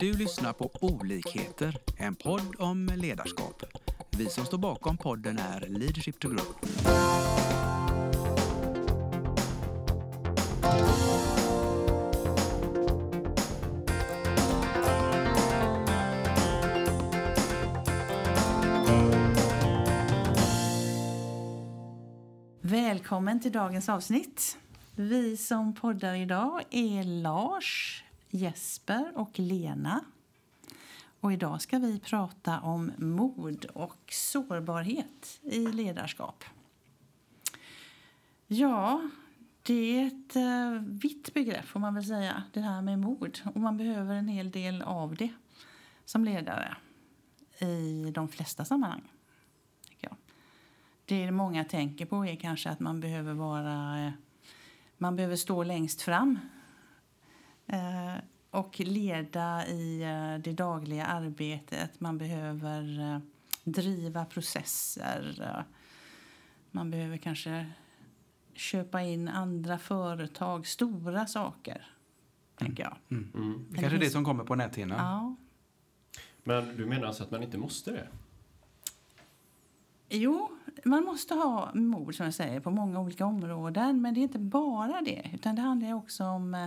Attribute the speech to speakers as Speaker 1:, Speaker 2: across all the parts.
Speaker 1: Du lyssnar på Olikheter, en podd om ledarskap. Vi som står bakom podden är Leadership to Grow.
Speaker 2: Välkommen till dagens avsnitt. Vi som poddar idag är Lars, Jesper och Lena. Och idag ska vi prata om mod och sårbarhet i ledarskap. Ja, det är ett eh, vitt begrepp får man väl säga, det här med mod. Och man behöver en hel del av det som ledare i de flesta sammanhang. jag. Det många tänker på är kanske att man behöver vara eh, man behöver stå längst fram och leda i eh, det dagliga arbetet. Man behöver eh, driva processer. Man behöver kanske köpa in andra företag, stora saker, tänker jag.
Speaker 1: Mm. Mm. Det kanske är det som kommer på näthinnan.
Speaker 2: Ja.
Speaker 3: Men du menar alltså att man inte måste det?
Speaker 2: Jo, man måste ha mod som jag säger på många olika områden. Men det är inte bara det. Utan det handlar också om eh,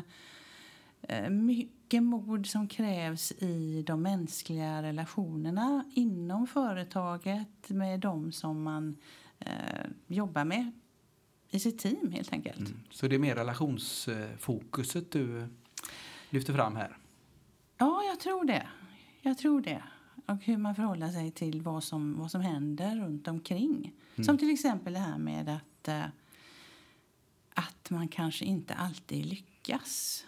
Speaker 2: mycket mod som krävs i de mänskliga relationerna inom företaget med de som man eh, jobbar med i sitt team helt enkelt. Mm.
Speaker 1: Så det är mer relationsfokuset du lyfter fram här?
Speaker 2: Ja, jag tror det. Jag tror det och hur man förhåller sig till vad som, vad som händer runt omkring. Mm. Som till exempel det här med att, äh, att man kanske inte alltid lyckas.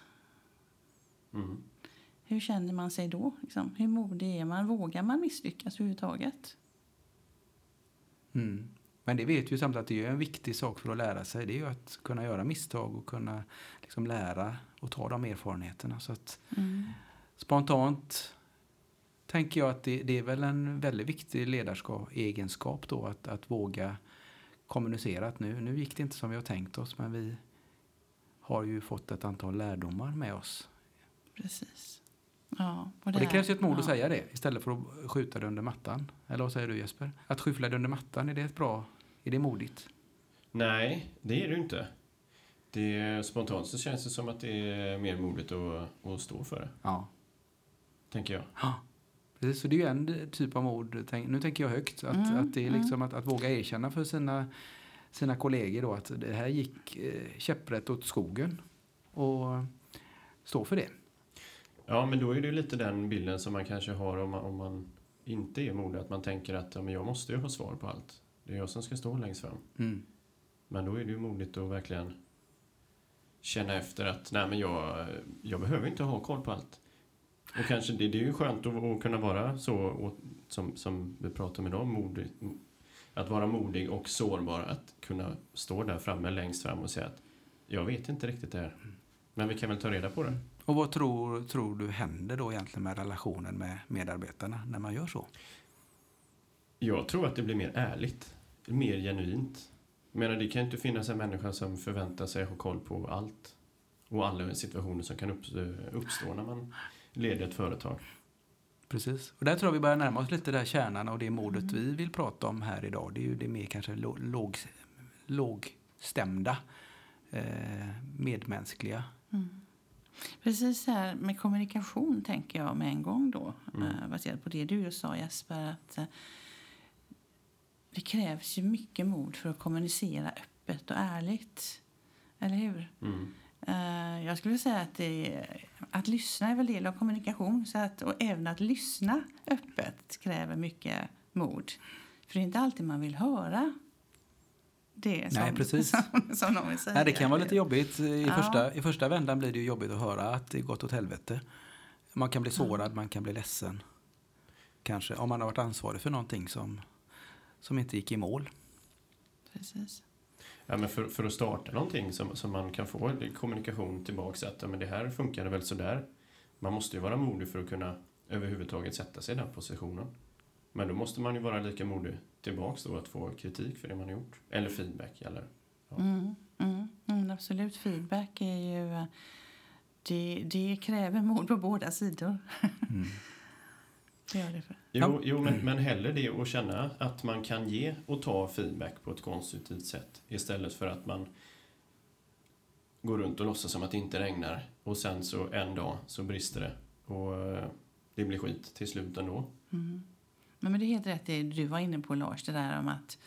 Speaker 2: Mm. Hur känner man sig då? Liksom? Hur modig är man? Vågar man misslyckas överhuvudtaget?
Speaker 1: Mm. Men det vet ju samtidigt att det är en viktig sak för att lära sig. Det är att kunna göra misstag och kunna liksom lära och ta de erfarenheterna. Så att mm. Spontant tänker jag att det, det är väl en väldigt viktig ledarskap, då, att, att våga kommunicera att nu, nu gick det inte som vi har tänkt oss, men vi har ju fått ett antal lärdomar med oss.
Speaker 2: Precis. Ja,
Speaker 1: och det, och det krävs ju ett mod ja. att säga det istället för att skjuta det under mattan. Eller vad säger du Jesper? Att skyffla det under mattan, är det ett bra, är det modigt?
Speaker 3: Nej, det är det ju inte. Det, spontant så känns det som att det är mer modigt att, att stå för det. Ja. Tänker jag. Ja.
Speaker 1: Precis, så det är ju en typ av mod, nu tänker jag högt, att, mm, att det är liksom mm. att, att våga erkänna för sina, sina kollegor då att det här gick eh, käpprätt åt skogen och stå för det.
Speaker 3: Ja, men då är det lite den bilden som man kanske har om man, om man inte är modig, att man tänker att ja, men jag måste ju ha svar på allt. Det är jag som ska stå längst fram. Mm. Men då är det ju modigt att verkligen känna efter att nej men jag, jag behöver inte ha koll på allt. Och kanske det, det är ju skönt att, att kunna vara så, och, som, som vi pratar om idag, modig, att vara modig och sårbar. Att kunna stå där framme längst fram och säga att jag vet inte riktigt det här. Men vi kan väl ta reda på det.
Speaker 1: Och vad tror, tror du händer då egentligen med relationen med medarbetarna när man gör så?
Speaker 3: Jag tror att det blir mer ärligt, mer genuint. Jag menar, det kan inte finnas en människa som förväntar sig ha koll på allt och alla situationer som kan uppstå när man leder ett företag.
Speaker 1: Precis. Och där tror jag vi börjar närma oss lite där kärnan och det modet mm. vi vill prata om här idag. Det är ju det mer kanske låg, lågstämda, eh, medmänskliga. Mm.
Speaker 2: Precis här med kommunikation tänker jag med en gång då. Mm. Eh, baserat på det du sa Jesper. Att, eh, det krävs ju mycket mod för att kommunicera öppet och ärligt. Eller hur? Mm. Uh, jag skulle säga att, det, att lyssna är väl del av kommunikation. Så att, och även att lyssna öppet kräver mycket mod. För det är inte alltid man vill höra det som,
Speaker 1: Nej, precis.
Speaker 2: som, som någon vill säga.
Speaker 1: Nej, det kan vara lite jobbigt. I, ja. första, I första vändan blir det jobbigt att höra att det gått åt helvete. Man kan bli sårad, mm. man kan bli ledsen. Kanske om man har varit ansvarig för någonting som, som inte gick i mål.
Speaker 2: Precis.
Speaker 3: Ja, men för, för att starta någonting som, som man kan få kommunikation tillbaka att ja, men det här funkar väl sådär. Man måste ju vara modig för att kunna överhuvudtaget sätta sig i den positionen. Men då måste man ju vara lika modig tillbaks då att få kritik för det man har gjort. Eller feedback. Eller,
Speaker 2: ja. mm, mm, mm, absolut, feedback är ju det, det kräver mod på båda sidor. Mm.
Speaker 3: det gör det. För. Jo, jo men, men hellre det att känna att man kan ge och ta feedback på ett konstruktivt sätt istället för att man går runt och låtsas som att det inte regnar och sen så en dag så brister det och eh, det blir skit till slut ändå.
Speaker 2: Mm. Men, men det är helt rätt det du var inne på Lars, det där om att,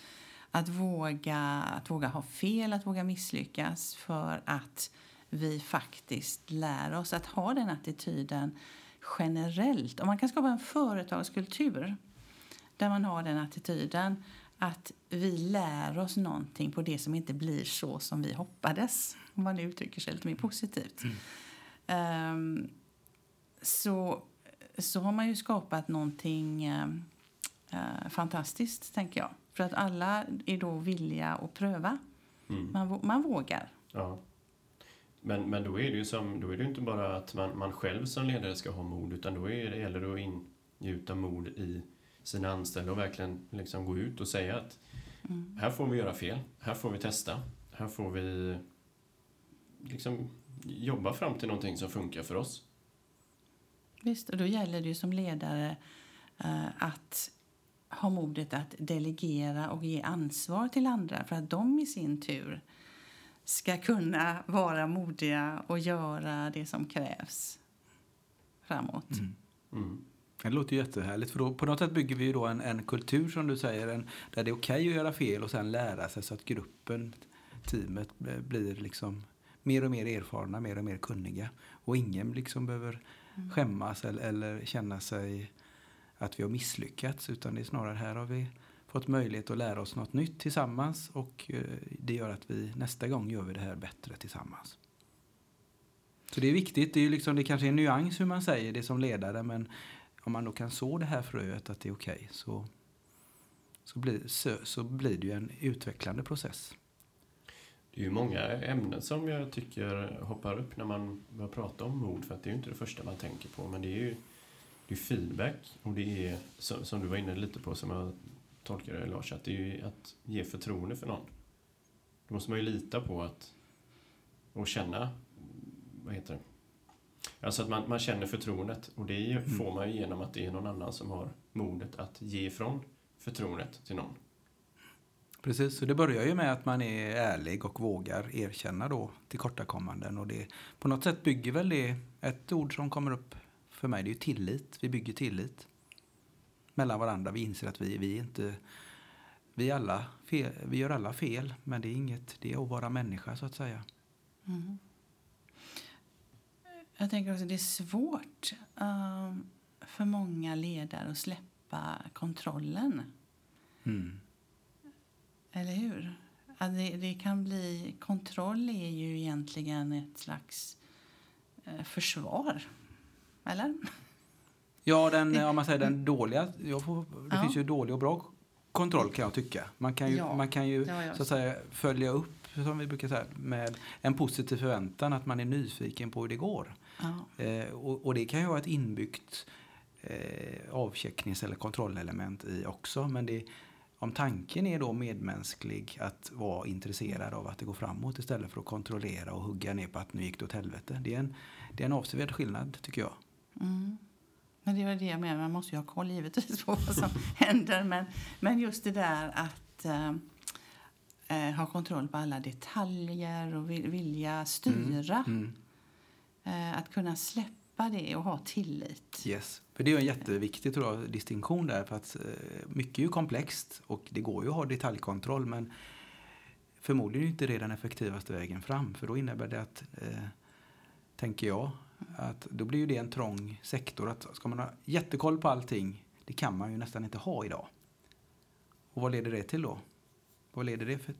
Speaker 2: att, våga, att våga ha fel, att våga misslyckas för att vi faktiskt lär oss att ha den attityden generellt. Om man kan skapa en företagskultur där man har den attityden att vi lär oss någonting på det som inte blir så som vi hoppades, om man uttrycker sig lite mer positivt. Mm. Um, så, så har man ju skapat någonting uh, fantastiskt, tänker jag. För att alla är då villiga att pröva. Mm. Man, man vågar.
Speaker 3: Ja. Men, men då är det ju som, då är det inte bara att man, man själv som ledare ska ha mod, utan då är det, gäller det att ingjuta mod i sina anställda och verkligen liksom gå ut och säga att mm. här får vi göra fel, här får vi testa, här får vi liksom jobba fram till någonting som funkar för oss.
Speaker 2: Visst, och då gäller det ju som ledare uh, att ha modet att delegera och ge ansvar till andra för att de i sin tur ska kunna vara modiga och göra det som krävs framåt. Mm. Mm.
Speaker 1: Det låter jättehärligt. För då, på något sätt bygger vi då en, en kultur som du säger, en, där det är okej okay att göra fel och sen lära sig så att gruppen, teamet blir liksom mer och mer erfarna, mer och mer kunniga. Och ingen liksom behöver mm. skämmas eller, eller känna sig att vi har misslyckats. Utan det är snarare här har vi fått möjlighet att lära oss något nytt tillsammans och eh, det gör att vi nästa gång gör vi det här bättre tillsammans. Så det är viktigt. Det, är liksom, det kanske är en nyans hur man säger det som ledare men om man då kan så det här fröet att det är okej okay, så, så, blir, så, så blir det ju en utvecklande process.
Speaker 3: Det är ju många ämnen som jag tycker hoppar upp när man börjar prata om mod för att det är ju inte det första man tänker på men det är ju det är feedback och det är som, som du var inne lite på som jag tolkar det Lars, att det är att ge förtroende för någon. Då måste man ju lita på att och känna, vad heter det? Alltså att man, man känner förtroendet och det mm. får man ju genom att det är någon annan som har modet att ge ifrån förtroendet till någon.
Speaker 1: Precis, så det börjar ju med att man är ärlig och vågar erkänna då tillkortakommanden och det på något sätt bygger väl det, ett ord som kommer upp för mig, det är ju tillit. Vi bygger tillit mellan varandra. Vi inser att vi, vi inte... Vi, alla fel, vi gör alla fel, men det är inget... Det är att vara människa, så att säga. Mm.
Speaker 2: Jag tänker också att det är svårt um, för många ledare att släppa kontrollen. Mm. Eller hur? Att det, det, kan bli... Kontroll är ju egentligen ett slags eh, försvar. Eller?
Speaker 1: Ja, den, om man säger den dåliga. Får, det ja. finns ju dålig och bra kontroll kan jag tycka. Man kan ju, ja. man kan ju ja, så säga, följa upp, som vi brukar säga, med en positiv förväntan att man är nyfiken på hur det går. Eh, och, och, det kan ju vara ett inbyggt eh, avchecknings eller kontrollelement i också. Men det, om tanken är då medmänsklig, att vara intresserad av att det går framåt istället för att kontrollera och hugga ner på att nu gick det åt helvete. Det är en, det är en avsevärd skillnad tycker jag. Mm.
Speaker 2: Men det var det jag menade, man måste ju ha koll givetvis på vad som händer. Men, men just det där att äh, ha kontroll på alla detaljer och vilja styra. Mm. Mm. Äh, att kunna släppa det och ha tillit.
Speaker 1: Yes. För det är en jätteviktig tror jag, distinktion där. För att mycket är ju komplext och det går ju att ha detaljkontroll men förmodligen inte det den effektivaste vägen fram. För då innebär det att, eh, tänker jag, att då blir ju det en trång sektor. Att ska man ha jättekoll på allting, det kan man ju nästan inte ha idag. Och vad leder det till då? Vad leder det för,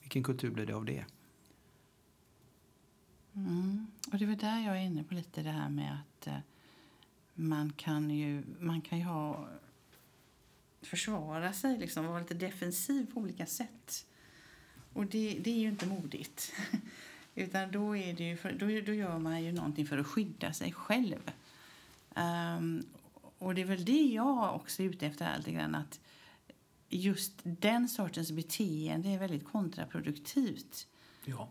Speaker 1: vilken kultur blir det av det?
Speaker 2: Mm. Och det är där jag är inne på lite det här med att eh, man kan ju, man kan ju ha försvara sig, liksom, vara lite defensiv på olika sätt. Och det, det är ju inte modigt. Utan då, är det för, då, då gör man ju någonting för att skydda sig själv. Um, och det är väl det jag också är ute efter lite grann, att just den sortens beteende är väldigt kontraproduktivt.
Speaker 1: Ja.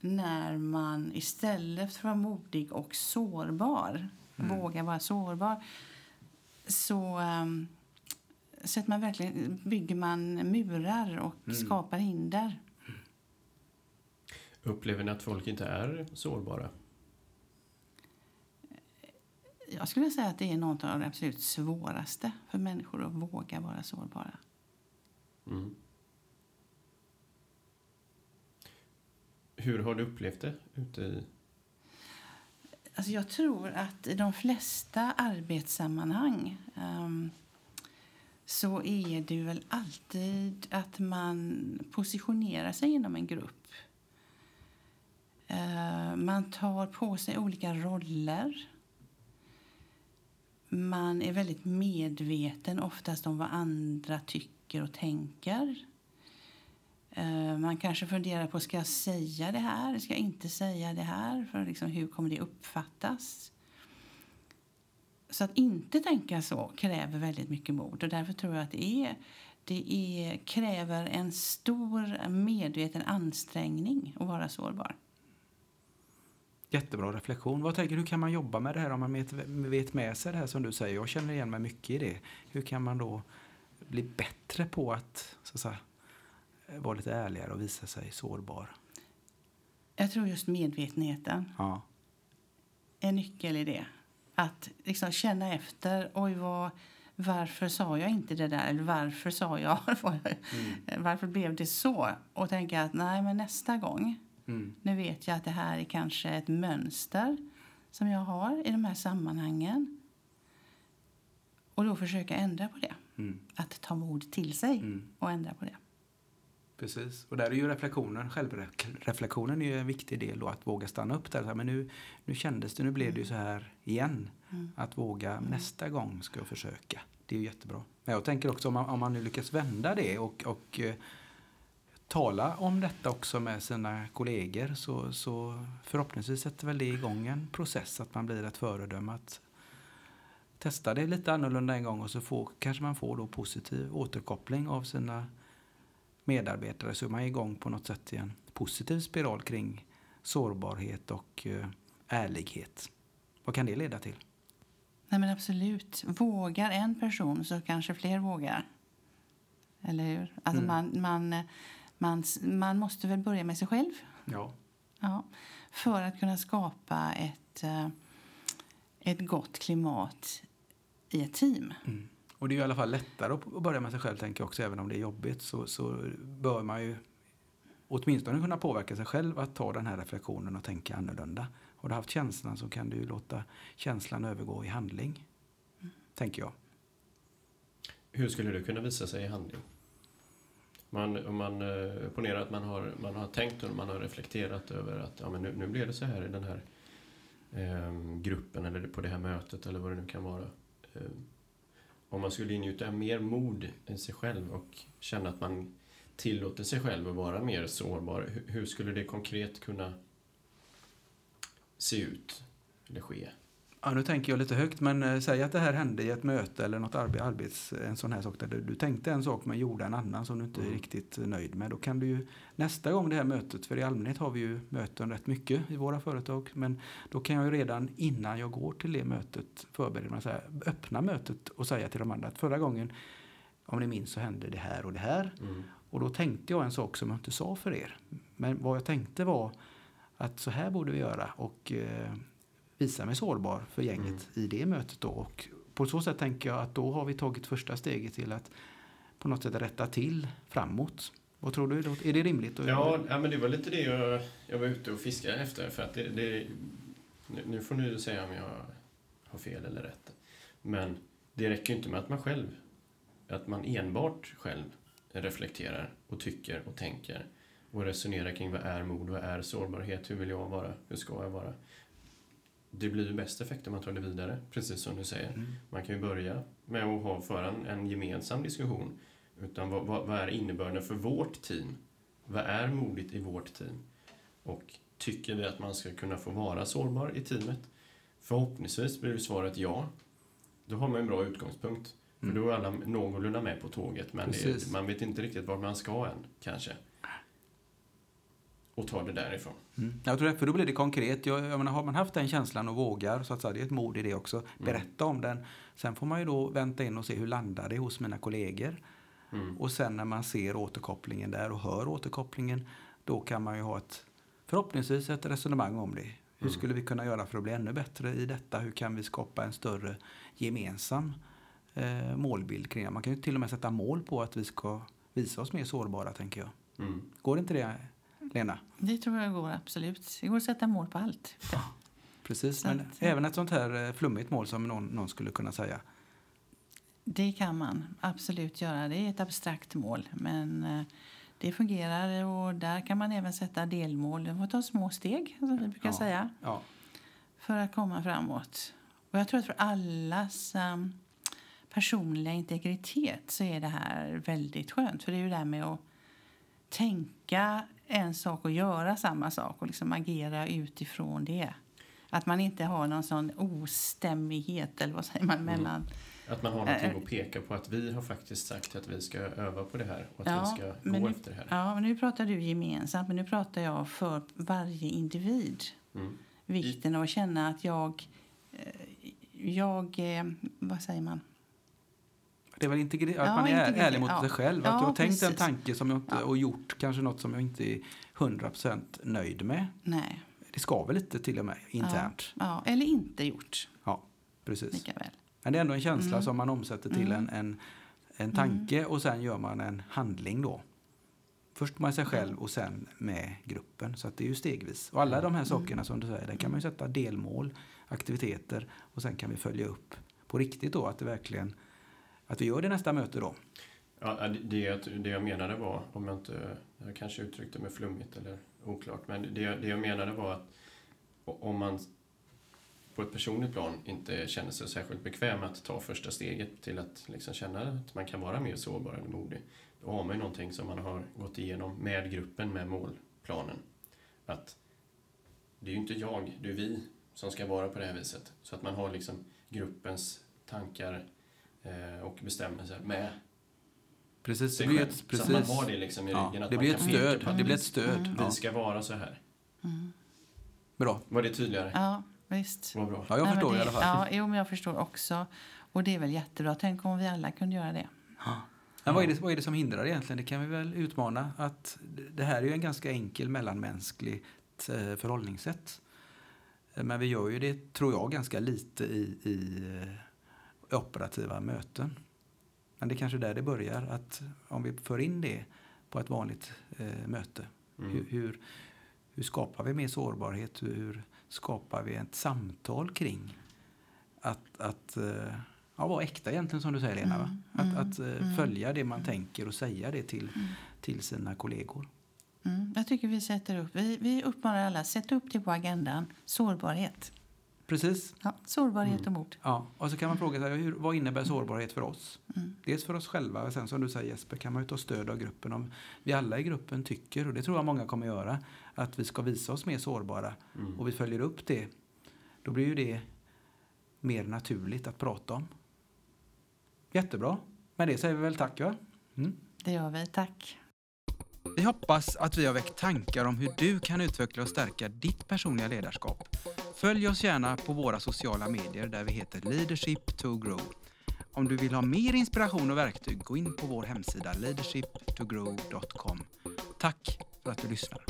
Speaker 2: när man istället för att vara modig och sårbar, mm. våga vara sårbar, så um, sätter man verkligen, bygger man murar och mm. skapar hinder.
Speaker 3: Upplever ni att folk inte är sårbara?
Speaker 2: Jag skulle säga att det är något av det absolut svåraste för människor att våga vara sårbara. Mm.
Speaker 3: Hur har du upplevt det ute i...
Speaker 2: Alltså jag tror att i de flesta arbetssammanhang um, så är det väl alltid att man positionerar sig inom en grupp. Eh, man tar på sig olika roller. Man är väldigt medveten oftast om vad andra tycker och tänker. Eh, man kanske funderar på ska jag säga det här, ska jag inte säga det här? För liksom, hur kommer det uppfattas? Så att inte tänka så kräver väldigt mycket mod. Och därför tror jag att det, är, det är, kräver en stor medveten ansträngning att vara sårbar.
Speaker 1: Jättebra reflektion. Vad tänker, hur kan man jobba med det här om man vet med sig det här som du säger? Jag känner igen mig mycket i det. Hur kan man då bli bättre på att, så att säga, vara lite ärligare och visa sig sårbar?
Speaker 2: Jag tror just medvetenheten ja. är nyckel i det. Att liksom känna efter. Oj, vad, varför sa jag inte det där? Eller varför sa jag? mm. Varför blev det så? Och tänka att nej, men nästa gång. Mm. Nu vet jag att det här är kanske ett mönster som jag har i de här sammanhangen. Och då försöka ändra på det. Mm. Att ta mod till sig mm. och ändra på det.
Speaker 1: Precis. Och där är ju reflektionen, självreflektionen är ju en viktig del då, att våga stanna upp där. Men nu, nu kändes det, nu blev det ju så här igen. Mm. Att våga, mm. nästa gång ska jag försöka. Det är ju jättebra. Men jag tänker också om man, om man nu lyckas vända det och, och eh, tala om detta också med sina kollegor så, så förhoppningsvis sätter väl det igång en process att man blir ett föredöme. Att testa det lite annorlunda en gång och så får, kanske man får då positiv återkoppling av sina medarbetare så är man igång på något sätt i en positiv spiral kring sårbarhet och eh, ärlighet. Vad kan det leda till?
Speaker 2: Nej men Absolut. Vågar en person så kanske fler vågar. Eller hur? Alltså mm. man, man, man, man måste väl börja med sig själv.
Speaker 1: Ja.
Speaker 2: ja för att kunna skapa ett, eh, ett gott klimat i ett team. Mm.
Speaker 1: Och det är i alla fall lättare att börja med sig själv, tänker jag också, även om det är jobbigt. Så, så bör man ju åtminstone kunna påverka sig själv att ta den här reflektionen och tänka annorlunda. Har du haft känslan så kan du låta känslan övergå i handling, mm. tänker jag.
Speaker 3: Hur skulle det kunna visa sig i handling? Man, man eh, ponerar att man har, man har tänkt och man har reflekterat över att ja, men nu, nu blev det så här i den här eh, gruppen eller på det här mötet eller vad det nu kan vara. Eh, om man skulle ingjuta mer mod i sig själv och känna att man tillåter sig själv att vara mer sårbar, hur skulle det konkret kunna se ut eller ske?
Speaker 1: Ja, nu tänker jag lite högt, men äh, säg att det här hände i ett möte eller något arbets, en sån här sak där du, du tänkte en sak men gjorde en annan som du inte mm. är riktigt nöjd med. Då kan du ju nästa gång det här mötet, för i allmänhet har vi ju möten rätt mycket i våra företag, men då kan jag ju redan innan jag går till det mötet förbereda mig, så här, öppna mötet och säga till de andra att förra gången, om ni minns så hände det här och det här. Mm. Och då tänkte jag en sak som jag inte sa för er. Men vad jag tänkte var att så här borde vi göra. Och eh, visa mig sårbar för gänget mm. i det mötet. Då. Och på så sätt tänker jag att då har vi tagit första steget till att på något sätt rätta till framåt. Vad tror du? Är det rimligt?
Speaker 3: Ja, ja men det var lite det jag, jag var ute och fiskade efter. För att det, det, nu får du säga om jag har fel eller rätt. Men det räcker inte med att man själv, att man enbart själv reflekterar och tycker och tänker och resonerar kring vad är mod, vad är sårbarhet, hur vill jag vara, hur ska jag vara? Det blir ju bäst effekt om man tar det vidare, precis som du säger. Mm. Man kan ju börja med att ha, föra en, en gemensam diskussion. Utan vad, vad, vad, är innebörden för vårt team? Vad är modigt i vårt team? Och tycker vi att man ska kunna få vara sårbar i teamet? Förhoppningsvis blir svaret ja. Då har man en bra utgångspunkt. Mm. För då är alla någorlunda med på tåget, men det, man vet inte riktigt var man ska än, kanske. Och ta det därifrån.
Speaker 1: Mm. Jag tror det, för då blir det konkret. Jag, jag menar, har man haft den känslan och vågar, så att säga, det är ett mod i det också, mm. berätta mm. om den. Sen får man ju då vänta in och se hur landar det hos mina kollegor. Mm. Och sen när man ser återkopplingen där och hör återkopplingen, då kan man ju ha ett, förhoppningsvis ett resonemang om det. Hur mm. skulle vi kunna göra för att bli ännu bättre i detta? Hur kan vi skapa en större gemensam eh, målbild kring det? Man kan ju till och med sätta mål på att vi ska visa oss mer sårbara, tänker jag. Mm. Går inte det, Lena?
Speaker 2: Det tror jag går, absolut. Det går att sätta mål på allt. Ja,
Speaker 1: precis, Så men att, även ett sånt här eh, flummigt mål som någon, någon skulle kunna säga.
Speaker 2: Det kan man absolut göra. Det är ett abstrakt mål, men eh, det fungerar och där kan man även sätta delmål. Man får ta små steg, som vi brukar ja, säga, ja. för att komma framåt. Och jag tror att för allas um, personliga integritet så är det här väldigt skönt. För det är ju det där med att tänka en sak och göra samma sak och liksom agera utifrån det. Att man inte har någon sån ostämmighet eller vad säger man mm. mellan
Speaker 3: att man har någonting äh, att peka på att vi har faktiskt sagt att vi ska öva på det här och att ja, vi ska gå
Speaker 2: nu,
Speaker 3: efter det här.
Speaker 2: Ja, men nu pratar du gemensamt, men nu pratar jag för varje individ. Mm. Vikten av att känna att jag, eh, jag, eh, vad säger man?
Speaker 1: Det är väl integritet, att ja, man är ärlig mot ja. sig själv. Att ja, jag har tänkt en tanke som jag inte, och gjort kanske något som jag inte är 100% nöjd med.
Speaker 2: Nej.
Speaker 1: Det ska väl lite till och med internt.
Speaker 2: Ja, eller inte gjort.
Speaker 1: Ja, precis.
Speaker 2: Lika väl.
Speaker 1: Men det är ändå en känsla mm. som man omsätter till mm. en, en, en tanke mm. och sen gör man en handling då. Först med sig själv och sen med gruppen. Så att det är ju stegvis. Och alla de här sakerna som du säger, där kan man ju sätta delmål, aktiviteter och sen kan vi följa upp på riktigt då att det verkligen att vi gör det nästa möte då.
Speaker 3: Ja, det, det jag menade var, om jag inte, jag kanske uttryckte mig flummigt eller oklart, men det, det jag menade var att om man på ett personligt plan inte känner sig särskilt bekväm att ta första steget till att liksom känna att man kan vara mer sårbar eller modig. Då har man ju någonting som man har gått igenom med gruppen, med målplanen. Att det är ju inte jag, det är vi som ska vara på det här viset. Så att man har liksom gruppens tankar och bestämmelser med
Speaker 1: Precis,
Speaker 3: sig själv. Precis. Så att man har det liksom i ja, ryggen. Att
Speaker 1: det,
Speaker 3: blir
Speaker 1: ett stöd. det blir ett stöd.
Speaker 3: Mm. Vi ska vara så här.
Speaker 1: Mm. Bra.
Speaker 3: Var det tydligare?
Speaker 2: Ja. Visst.
Speaker 3: Vad bra.
Speaker 1: Ja, jag Nej, förstår det, i alla fall.
Speaker 2: Ja, jo, men jag förstår också. Och det är väl jättebra. Tänk om vi alla kunde göra det.
Speaker 1: Ja. Men vad är, det, vad är det som hindrar egentligen? Det kan vi väl utmana. Att det här är ju en ganska enkel mellanmänskligt eh, förhållningssätt. Men vi gör ju det, tror jag, ganska lite i, i eh, operativa möten. Men det är kanske där det börjar. Att om vi för in det på ett vanligt eh, möte. Mm. Hur, hur, hur, skapar vi mer sårbarhet? Hur, skapar vi ett samtal kring att, att eh, ja, vara äkta egentligen som du säger Lena. Mm, att, mm, att eh, mm, följa det man tänker och säga det till, mm. till sina kollegor.
Speaker 2: Mm, jag tycker vi sätter upp, vi, vi uppmanar alla, att sätta upp det på agendan, sårbarhet.
Speaker 1: Precis.
Speaker 2: Ja, sårbarhet mm. och mod.
Speaker 1: Ja, och så kan man fråga sig, hur, vad innebär sårbarhet för oss? Mm. Dels för oss själva, och sen som du säger Jesper, kan man ju ta stöd av gruppen. Om vi alla i gruppen tycker, och det tror jag många kommer göra, att vi ska visa oss mer sårbara mm. och vi följer upp det, då blir ju det mer naturligt att prata om. Jättebra. Med det säger vi väl tack, va?
Speaker 2: Mm. Det gör vi. Tack.
Speaker 1: Vi hoppas att vi har väckt tankar om hur du kan utveckla och stärka ditt personliga ledarskap. Följ oss gärna på våra sociala medier där vi heter Leadership to Grow. Om du vill ha mer inspiration och verktyg, gå in på vår hemsida leadershiptogrow.com. Tack för att du lyssnar.